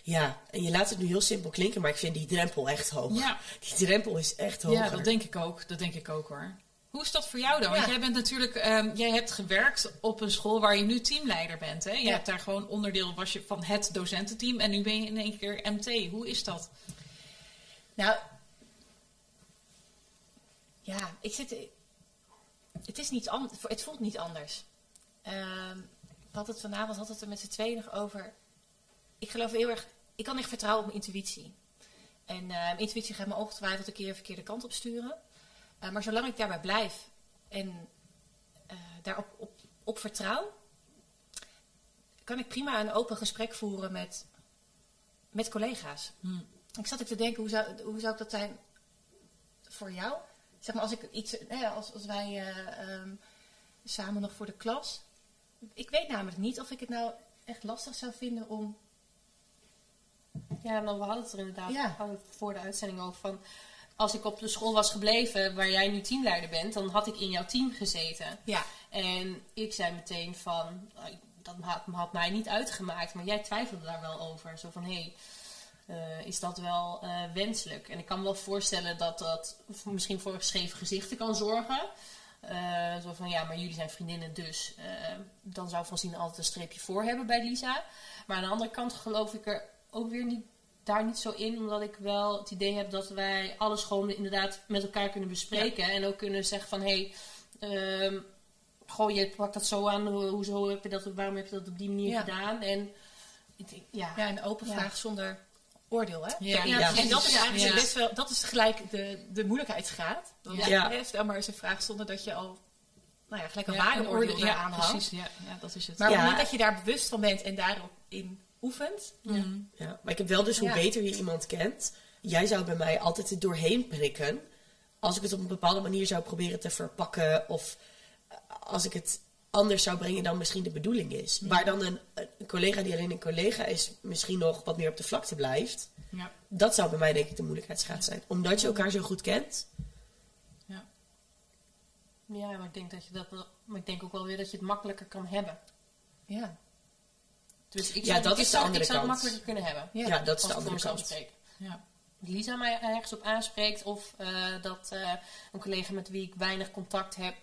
ja, en je laat het nu heel simpel klinken, maar ik vind die drempel echt hoog. Ja. Die drempel is echt hoger. Ja, dat denk ik ook. Dat denk ik ook hoor. Hoe is dat voor jou dan? Want Ja. jij bent natuurlijk, ehm, jij hebt gewerkt op een school waar je nu teamleider bent. Hè? Je Ja. hebt daar gewoon onderdeel was je van het docententeam en nu ben je in één keer MT. Hoe is dat? Nou, ja, ik zit. Het is niet anders. Het voelt niet anders. Ehm we hadden het vanavond had het er met z'n tweeën nog over. Ik geloof heel erg. Ik kan echt vertrouwen op mijn intuïtie. En eh, mijn intuïtie gaat me ongetwijfeld een keer de verkeerde kant op sturen. Eh, maar zolang ik daarbij blijf en eh, daarop op, op vertrouw, kan ik prima een open gesprek voeren met, met collega's. Hm. Ik zat ook te denken, hoe zou, hoe zou ik dat zijn voor jou? Zeg maar, als, ik iets, als, als wij eh, ehm, samen nog voor de klas. Ik weet namelijk niet of ik het nou echt lastig zou vinden om. Ja, nou, we hadden het er inderdaad Ja. voor de uitzending over van... Als ik op de school was gebleven waar jij nu teamleider bent, dan had ik in jouw team gezeten. Ja, En ik zei meteen van, nou, dat had, had mij niet uitgemaakt, maar jij twijfelde daar wel over. Zo van, hé, hey, is dat wel eh, wenselijk? En ik kan me wel voorstellen dat dat misschien voor geschreven gezichten kan zorgen. Eh, zo van ja, maar jullie zijn vriendinnen, dus eh, dan zou Francine altijd een streepje voor hebben bij Lisa. Maar aan de andere kant geloof ik er ook weer niet, daar niet zo in, omdat ik wel het idee heb dat wij alles gewoon inderdaad met elkaar kunnen bespreken. En ook kunnen zeggen van hé, hey, ehm, goh, je pakt dat zo aan, ho- hoezo heb je dat, waarom heb je dat op die manier Ja. gedaan? En ik ja, Ja, een open vraag zonder oordeel, hè? Ja, en dat is eigenlijk best wel, dat is gelijk de, de moeilijkheidsgraad. Ja. Stel maar eens een vraag zonder dat je al, nou ja, gelijk een Ja, waardeoordeel eraan hangt. precies. Ja, ja, dat is het. Maar op het moment dat je daar bewust van bent en daarop in oefent, Mm. Ja, maar ik heb wel dus hoe Ja. beter je iemand kent. Jij zou bij mij altijd er doorheen prikken. Als ik het op een bepaalde manier zou proberen te verpakken. Of eh, als ik het anders zou brengen dan misschien de bedoeling is. Waar dan een, een collega die alleen een collega is, misschien nog wat meer op de vlakte blijft. Ja. Dat zou bij mij denk ik de moeilijkheidsgraad zijn. Omdat je elkaar zo goed kent. Ja. ja, maar ik denk dat je dat, maar ik denk ook wel weer dat je het makkelijker kan hebben. ja. Dus ik Ja, zou, dat ik is de andere ik zou het kant. makkelijker kunnen hebben. Ja. Ja, dat is de ik voor andere mezelf kant. spreek. Ja. Lisa mij ergens op aanspreekt of eh, dat eh, een collega met wie ik weinig contact heb,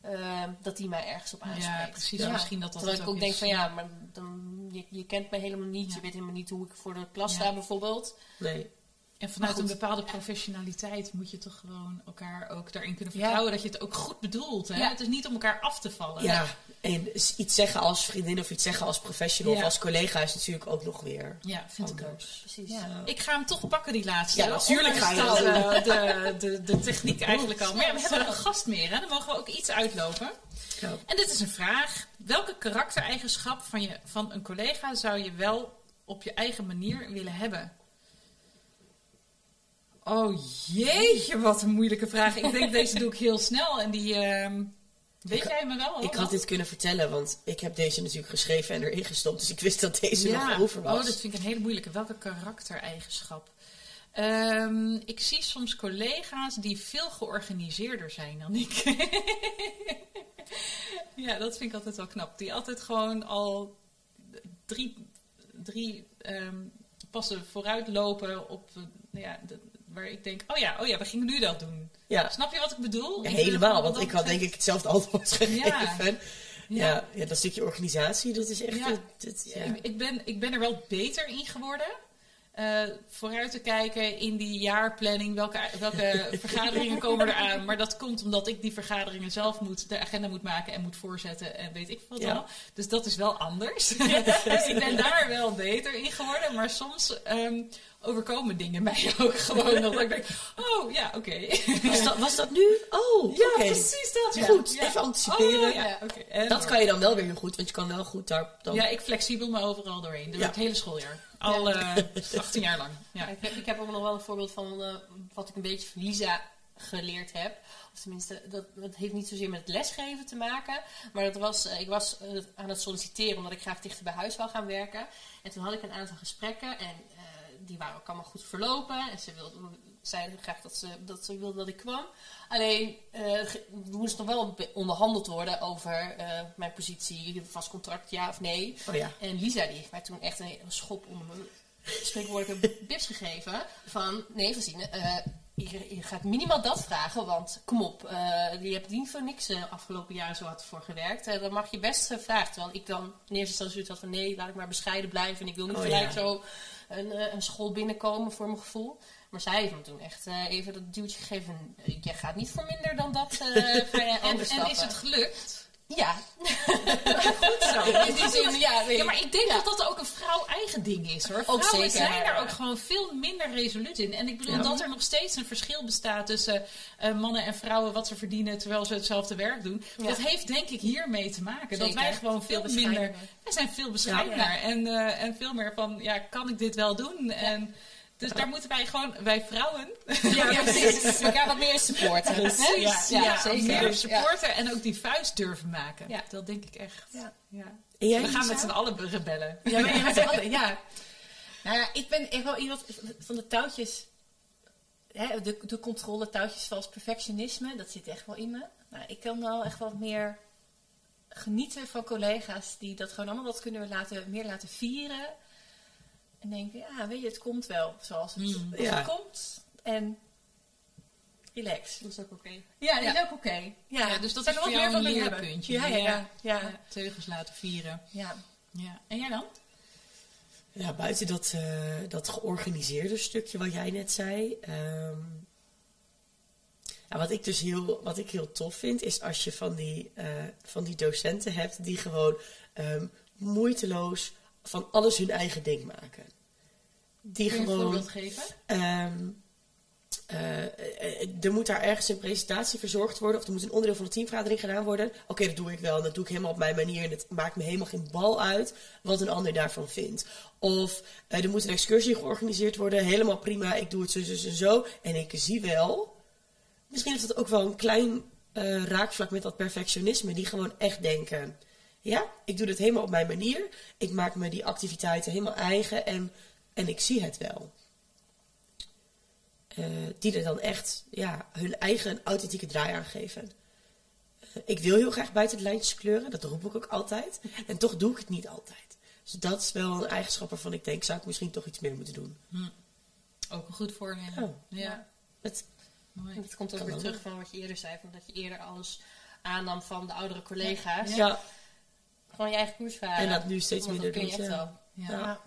eh, dat die mij ergens op aanspreekt. ja, precies. Ja. Misschien dat dat Terwijl ik ook denk van ja, maar dan, je, je kent mij helemaal niet, Ja. je weet helemaal niet hoe ik voor de klas sta bijvoorbeeld. Nee. En vanuit een bepaalde professionaliteit moet je toch gewoon elkaar ook daarin kunnen Ja. vertrouwen dat je het ook goed bedoelt. Hè? Ja. Het is niet om elkaar af te vallen. Ja, en iets zeggen als vriendin of iets zeggen als professional Ja. of als collega is natuurlijk ook nog weer Ja, vind ik ook. Precies. Ja. Ik ga hem toch pakken, die laatste. Ja, natuurlijk ga je dat, eh, de, de, de techniek eigenlijk al. Maar ja, we hebben een gast meer, hè? dan mogen we ook iets uitlopen. Ja. En dit is een vraag. Welke karaktereigenschap van, je, van een collega zou je wel op je eigen manier willen hebben? Oh jeetje, wat een moeilijke vraag. Ik denk deze doe ik heel snel. En die, ehm, weet Ik- jij me wel? Ik had dit kunnen vertellen, want ik heb deze natuurlijk geschreven en erin gestopt. Dus ik wist dat deze nog over was. Oh, dat vind ik een hele moeilijke. Welke karaktereigenschap? Ehm, ik zie soms collega's die veel georganiseerder zijn dan ik. *laughs* ja, dat vind ik altijd wel knap. Die altijd gewoon al drie, drie ehm, passen vooruit lopen op eh, ja, de- waar ik denk, oh ja, oh ja, we gingen nu dat doen. ja, Snap je wat ik bedoel? ja, helemaal, want ik had denk ik hetzelfde antwoord *laughs* gegeven. Ja. Ja. Ja, dat stukje organisatie, dat is echt... Ja. het-. Ik, ik, ben, ik ben er wel beter in geworden. Eh, vooruit te kijken in die jaarplanning, welke, welke *laughs* vergaderingen komen er aan. Maar dat komt omdat ik die vergaderingen zelf moet, de agenda moet maken en moet voorzetten en weet ik wat Ja. al. Dus dat is wel anders. *laughs* dus ik ben daar wel beter in geworden. Maar soms ehm, overkomen dingen mij ook gewoon. Dat ik denk, oh ja, oké. Was, dat, was dat nu? Oh, Ja, precies dat. ja. Goed, Ja. even anticiperen. Oh, ja, oké. En Dat kan je dan wel weer heel goed, want je kan wel goed daar dan... Ja, ik flexibel me overal doorheen. Door Ja. het hele schooljaar. Al eh 18 jaar lang. Ja. Ik, heb, ik heb ook nog wel een voorbeeld van eh, wat ik een beetje van Lisa geleerd heb. Of tenminste, dat, dat heeft niet zozeer met het lesgeven te maken. Maar dat was, eh, ik was aan het solliciteren omdat ik graag dichter bij huis wil gaan werken. En toen had ik een aantal gesprekken en die waren ook allemaal goed verlopen. En ze wilden, zeiden graag dat ze, dat ze wilden dat ik kwam. Alleen, er moest nog wel onderhandeld worden over eh, mijn positie, vast contract, ja of nee. Oh ja. En Lisa die heeft mij toen echt een, een schop onder mijn spreekwoordelijke bips gegeven. Van, nee Francine, eh, je, je gaat minimaal dat vragen. Want kom op, eh, je hebt niet voor niks eh, afgelopen jaar zo hard voor gewerkt. Dan mag je best vragen. Terwijl ik dan in eerste instantie had van, nee, laat ik maar bescheiden blijven. En ik wil niet Oh, gelijk ja. zo een, een school binnenkomen voor mijn gevoel. Maar zij heeft me toen echt even dat duwtje gegeven. Je gaat niet voor minder dan dat, *laughs* ga en is het gelukt? Ja. *laughs* Goed zo. *laughs* In die zin, ja. nee. Ja, maar ik denk Ja. dat dat ook een vrouw-eigen ding is hoor. Ook Vrouwen zeker. zijn daar ook gewoon veel minder resoluut in. En ik bedoel Ja. dat er nog steeds een verschil bestaat tussen eh, mannen en vrouwen wat ze verdienen terwijl ze hetzelfde werk doen. Ja. Dat heeft denk ik hiermee te maken. Dat wij gewoon veel Veel minder. Wij zijn veel bescheidener. En, eh, en veel meer van ja, kan ik dit wel doen? En dus daar moeten wij gewoon, wij vrouwen, Ja, *laughs* precies. Elkaar wat meer supporten. hè? ja, ja, ja, zeker. meer Ja. supporten en ook die vuist durven maken. Ja. Dat denk ik echt. Ja. Ja. En jij, We gaan Lisa? met z'n allen rebellen. Ja, met z'n allen, ja. Nou ja, ik ben echt wel iemand van de touwtjes. Hè, de, de controle, touwtjes zoals perfectionisme, dat zit echt wel in me. Nou, ik kan wel echt wel meer genieten van collega's die dat gewoon allemaal wat kunnen laten, meer laten vieren. En denken, ja, weet je, het komt wel zoals het, Mm. als Ja. het komt. En relax. Dat is ook oké. Ja, dat is ook oké. Ja. Ja, dus dat Zou is voor wat jou meer een leerpuntje. Ja, ja, ja. ja. Ja, teugels laten vieren. ja. Ja. En jij dan? Ja, buiten dat, eh, dat georganiseerde stukje wat jij net zei. ehm, ja, wat ik dus heel, wat ik heel tof vind, is als je van die, eh, van die docenten hebt die gewoon ehm, moeiteloos van alles hun eigen ding maken. Die Kun je een gewoon. voorbeeld geven? Ehm, eh, er moet daar ergens een presentatie verzorgd worden, of er moet een onderdeel van de teamvergadering gedaan worden. Oké, dat doe ik wel, en dat doe ik helemaal op mijn manier. En het maakt me helemaal geen bal uit wat een ander daarvan vindt. Of eh, er moet een excursie georganiseerd worden, helemaal prima, ik doe het zo, zo, zo, zo. En ik zie wel, misschien heeft dat ook wel een klein eh, raakvlak met dat perfectionisme, die gewoon echt denken: ja, ik doe dit helemaal op mijn manier. Ik maak me die activiteiten helemaal eigen en, en ik zie het wel. Eh, die er dan echt ja, hun eigen authentieke draai aan geven. Eh, ik wil heel graag buiten de lijntjes kleuren, dat roep ik ook altijd. En toch doe ik het niet altijd. Dus dat is wel een eigenschap waarvan ik denk, zou ik misschien toch iets meer moeten doen. Ook een goed voornemen. Oh. Ja, Het, mooi. En dat komt ook weer terug van wat je eerder zei. Van dat je eerder alles aannam van de oudere collega's. ja. Gewoon je eigen koers varen. en dat nu steeds Want minder dat kun je doet. echt Ja. wel. Ja. Ja.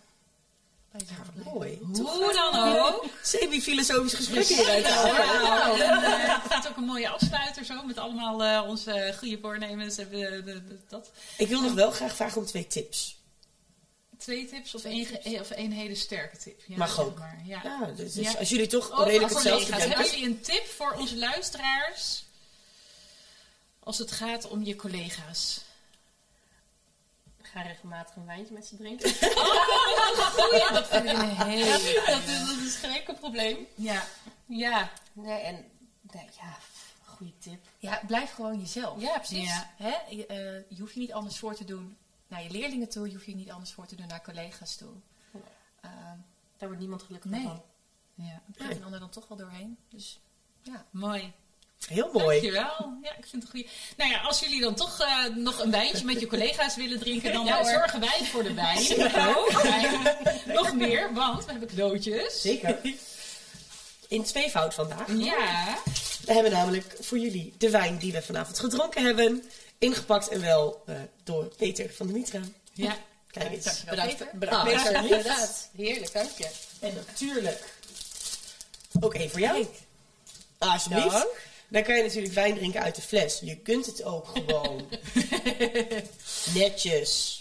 Ja, mooi. Hoe dan ook. Hieruit. Nou, en, eh, ik vind het ook een mooie afsluiter zo, met allemaal eh, onze goede voornemens. En we- de- de- dat. Ik wil nog wel graag vragen om twee tips. Twee tips of één, of één hele sterke tip. Ja, Mag ook. Maar. Ja. Ja, dus, dus Ja. als jullie toch Over redelijk hetzelfde Hebben denken. jullie een tip voor onze luisteraars als het gaat om je collega's? Ga regelmatig een wijntje met ze drinken. Goeie, *laughs* dat vind ik een hele dat, is, dat is geen enkel probleem. Ja, Ja. Nee, en... Nee, ja, goede tip. Ja, blijf gewoon jezelf. Ja, precies. Ja. Hè? Je, eh, je hoeft je niet anders voor te doen naar je leerlingen toe. Je hoeft je niet anders voor te doen naar collega's toe. Nee. Ehm, Daar wordt niemand gelukkig Nee. van. ja. daar gaat een ander dan toch wel doorheen. Dus ja. mooi. Heel mooi. Dankjewel. Ja, ik vind het een goeie. Nou ja, als jullie dan toch eh, nog een wijntje met je collega's willen drinken, dan Ja, eh, zorgen wij voor de wijn. Ook. Wijn. Nog meer, want we hebben cadeautjes. Zeker. In tweevoud vandaag. Ja. We hebben namelijk voor jullie de wijn die we vanavond gedronken hebben. Ingepakt en wel eh, door Peter van de Mitra. Ja. Kijk eens. Dankjewel, Bedankt, Peter. bedankt Ah, Peter. Inderdaad. Heerlijk, dank je. En natuurlijk ook één voor jou. Alsjeblieft. Dank. Dan kan je natuurlijk wijn drinken uit de fles. Je kunt het ook gewoon *laughs* netjes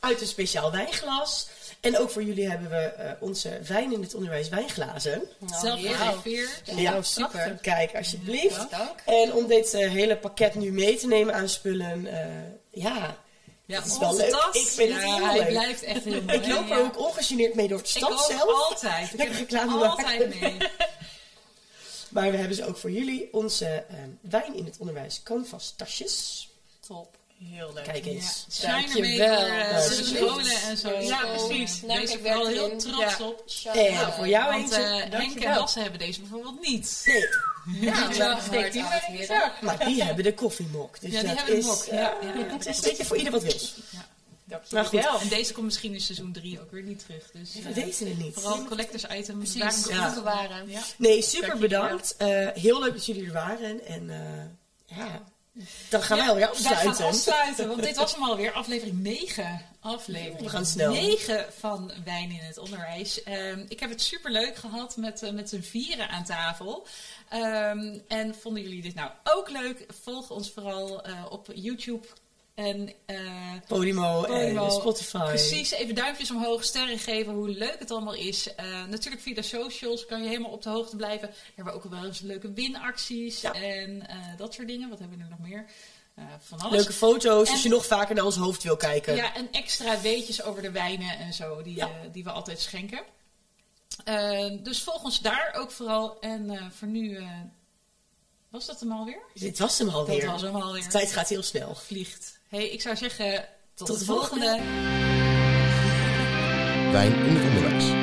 uit een speciaal wijnglas. En ook voor jullie hebben we eh, onze wijn in het onderwijs wijnglazen. Nou, Zelf gereserveerd. Ja, super. Kijk, alsjeblieft. Dank. En om dit eh, hele pakket nu mee te nemen aan spullen, eh, ja, Ja, Het is wel leuk. tas. Ik vind het ja, heel hij leuk. blijft echt heel mooi. ik loop er Ja. ook ongegeneerd mee door de Ik stad ook zelf. altijd. Ik Lekker heb reclame altijd maken. mee. Maar we hebben ze ook voor jullie onze eh, wijn in het onderwijs canvas tasjes. Top. Heel leuk. Kijk eens. Eh, Ja, de alsjeblieft. scholen en zo. Ja, precies. Nou, Deze ik vooral werk heel trots Ja. op. En voor jou Want eentje. eh, Henk en. Bas hebben deze bijvoorbeeld niet. Nee, Ja, Ja, steek die maar maar die hebben de koffiemok. Dus Ja, die dat hebben is, een mok. eh, Ja, ja, ja. Het is een beetje voor ieder wat wil. Maar goed, En deze komt misschien in seizoen 3 ook weer niet terug. Dus we eh, weten het niet. vooral collectors items. Precies, waar- Ja. bewaren. Ja. Nee, super bedankt. Eh, heel leuk dat jullie er waren. En eh, ja, dan gaan wij alweer Wij gaan afsluiten. afsluiten, want dit was hem alweer, aflevering 9. Aflevering We gaan snel. 9 van Wijn in het Onderwijs. Ehm, ik heb het super leuk gehad met, met z'n vieren aan tafel. Ehm, en vonden jullie dit nou ook leuk? Volg ons vooral eh, op YouTube. En eh, Podimo, Podimo. en Spotify. Precies, even duimpjes omhoog, sterren geven, hoe leuk het allemaal is. Eh, natuurlijk via de socials kan je helemaal op de hoogte blijven. We hebben ook wel eens leuke winacties Ja. en eh, dat soort dingen. Wat hebben we er nog meer? Van alles. Leuke foto's, En- als je nog vaker naar ons hoofd wil kijken. Ja, en extra weetjes over de wijnen en zo, die, Ja. die we altijd schenken. Dus volg ons daar ook vooral. En voor nu was dat hem alweer? Dit was hem alweer. Dat was hem alweer. De tijd gaat heel snel. vliegt. Hey, ik zou zeggen, tot, Tot de de volgende. volgende. Wijn in het onderwijs.